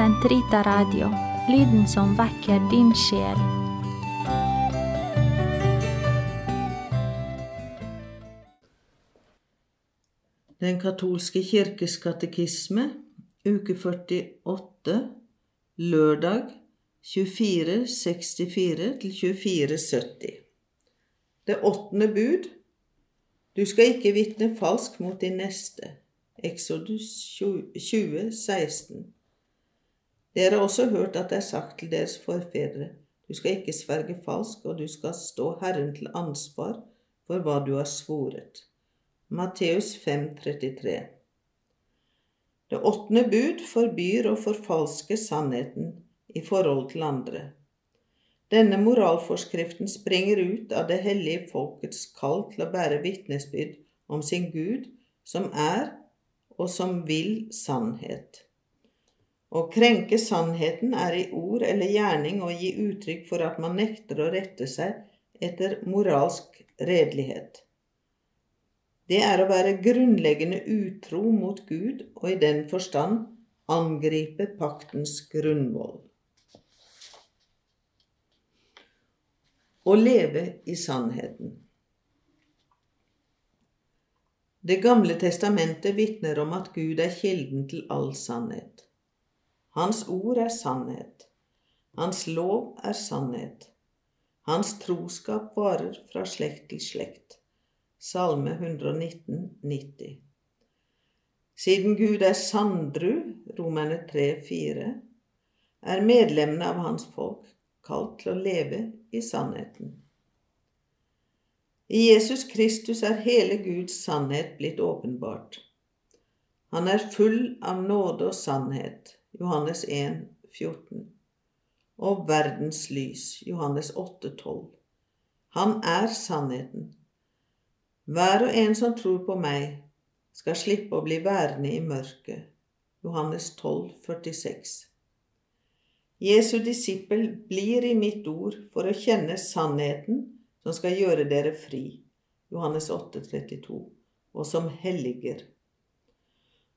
Sentrita Radio, lyden som vekker din sjel. Den katolske kirkes katekisme, uke 48, lørdag 2464 til 2470. Det åttende bud Du skal ikke vitne falsk mot din neste. Exodus 20, 16. Dere har også hørt at det er sagt til deres forfedre, du skal ikke sverge falsk, og du skal stå Herren til ansvar for hva du har svoret. Matteus 5,33 Det åttende bud forbyr å forfalske sannheten i forhold til andre. Denne moralforskriften springer ut av det hellige folkets kall til å bære vitnesbyrd om sin Gud, som er og som vil sannhet. Å krenke sannheten er i ord eller gjerning å gi uttrykk for at man nekter å rette seg etter moralsk redelighet. Det er å være grunnleggende utro mot Gud og i den forstand angripe paktens grunnvoll. Å leve i sannheten. Det gamle testamentet vitner om at Gud er kilden til all sannhet. Hans ord er sannhet. Hans lov er sannhet. Hans troskap varer fra slekt til slekt. Salme 119, 90. Siden Gud er sandru, Romerne 3, 4, er medlemmene av hans folk kalt til å leve i sannheten. I Jesus Kristus er hele Guds sannhet blitt åpenbart. Han er full av nåde og sannhet, Johannes 1, 14, og verdens lys, Johannes 8, 12. Han er sannheten. Hver og en som tror på meg, skal slippe å bli værende i mørket, Johannes 12, 46. Jesu disippel blir i mitt ord for å kjenne sannheten som skal gjøre dere fri, Johannes 8, 32, og som helliger.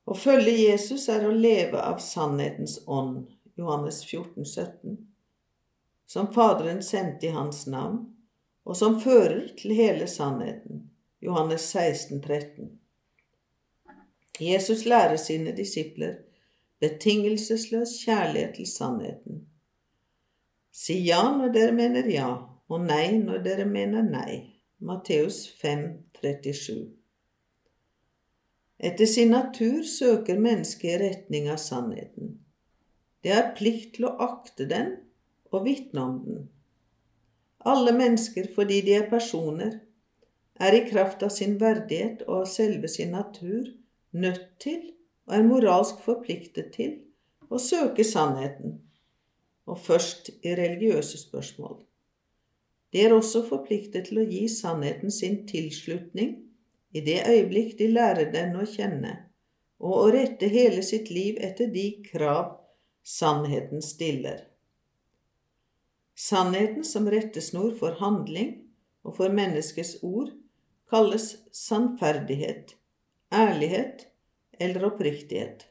Å følge Jesus er å leve av sannhetens ånd, Johannes 14, 17, som Faderen sendte i hans navn, og som fører til hele sannheten, Johannes 16, 13. Jesus lærer sine disipler betingelsesløs kjærlighet til sannheten. Si ja når dere mener ja, og nei når dere mener nei. Matteus 5, 37. Etter sin natur søker mennesket i retning av sannheten. Det har plikt til å akte den og vitne om den. Alle mennesker, fordi de er personer, er i kraft av sin verdighet og av selve sin natur nødt til og er moralsk forpliktet til å søke sannheten, og først i religiøse spørsmål. De er også forpliktet til å gi sannheten sin tilslutning i det øyeblikk de lærer den å kjenne, og å rette hele sitt liv etter de krav sannheten stiller. Sannheten som rettesnor for handling og for menneskets ord kalles sannferdighet, ærlighet eller oppriktighet.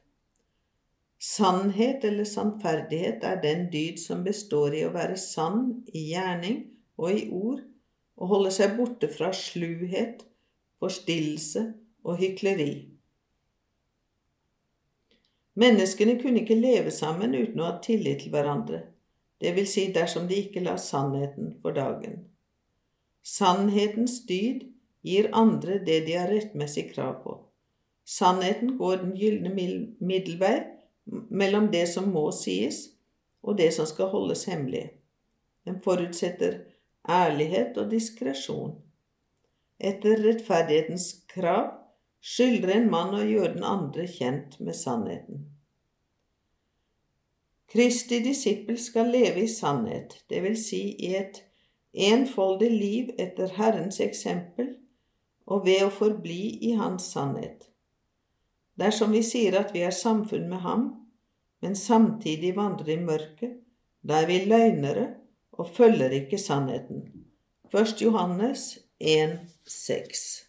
Sannhet eller sannferdighet er den dyd som består i å være sann i gjerning og i ord, og holde seg borte fra sluhet, forstillelse og hykleri. Menneskene kunne ikke leve sammen uten å ha tillit til hverandre, det vil si dersom de ikke la sannheten for dagen. Sannhetens dyd gir andre det de har rettmessig krav på. Sannheten går den gylne middelvei mellom det som må sies, og det som skal holdes hemmelig. Den forutsetter ærlighet og diskresjon. Etter rettferdighetens krav skylder en mann å gjøre den andre kjent med sannheten. Kristi disippel skal leve i sannhet, det vil si i et enfoldig liv etter Herrens eksempel og ved å forbli i Hans sannhet. Dersom vi sier at vi er samfunn med Ham, men samtidig vandrer i mørket, da er vi løgnere og følger ikke sannheten. 1. Johannes 1, 6.